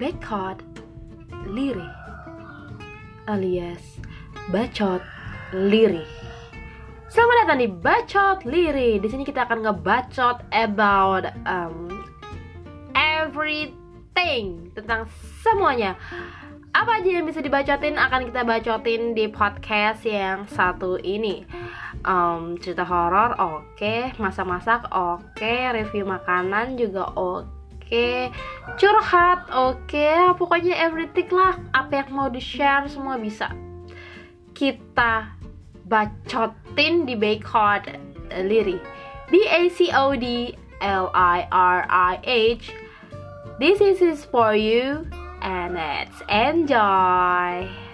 Bacot Liri alias Bacot Liri. Selamat datang di Bacot Liri. Di sini kita akan ngebacot about um, everything tentang semuanya. Apa aja yang bisa dibacotin akan kita bacotin di podcast yang satu ini. Um, cerita horor oke, okay. masak-masak oke, okay. review makanan juga oke. Okay. Curhat oke pokoknya everything lah apa yang mau di share semua bisa. Kita bacotin di Bacot Liri. B A C O D L I R I H. This is for you and let's enjoy